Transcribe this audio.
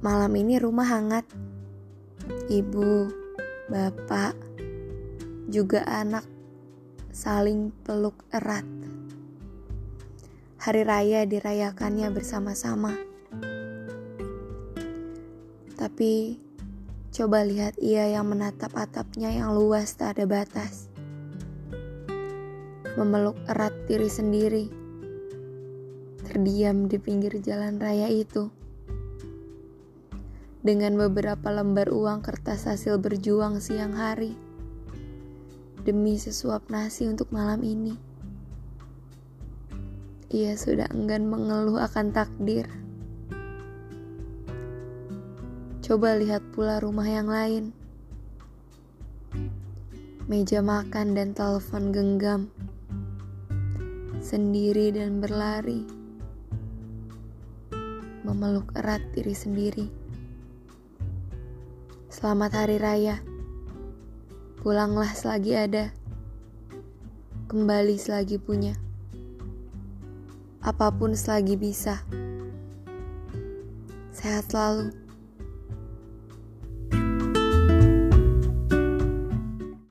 Malam ini rumah hangat. Ibu, bapak, juga anak saling peluk erat. Hari raya dirayakannya bersama-sama. Tapi coba lihat ia yang menatap atapnya yang luas tak ada batas. Memeluk erat diri sendiri. Terdiam di pinggir jalan raya itu. Dengan beberapa lembar uang kertas hasil berjuang siang hari demi sesuap nasi untuk malam ini. Ia sudah enggan mengeluh akan takdir. Coba lihat pula rumah yang lain. Meja makan dan telepon genggam. Sendiri dan berlari. Memeluk erat diri sendiri. Selamat hari raya. Pulanglah selagi ada. Kembali selagi punya. Apa pun selagi bisa. Sehat selalu.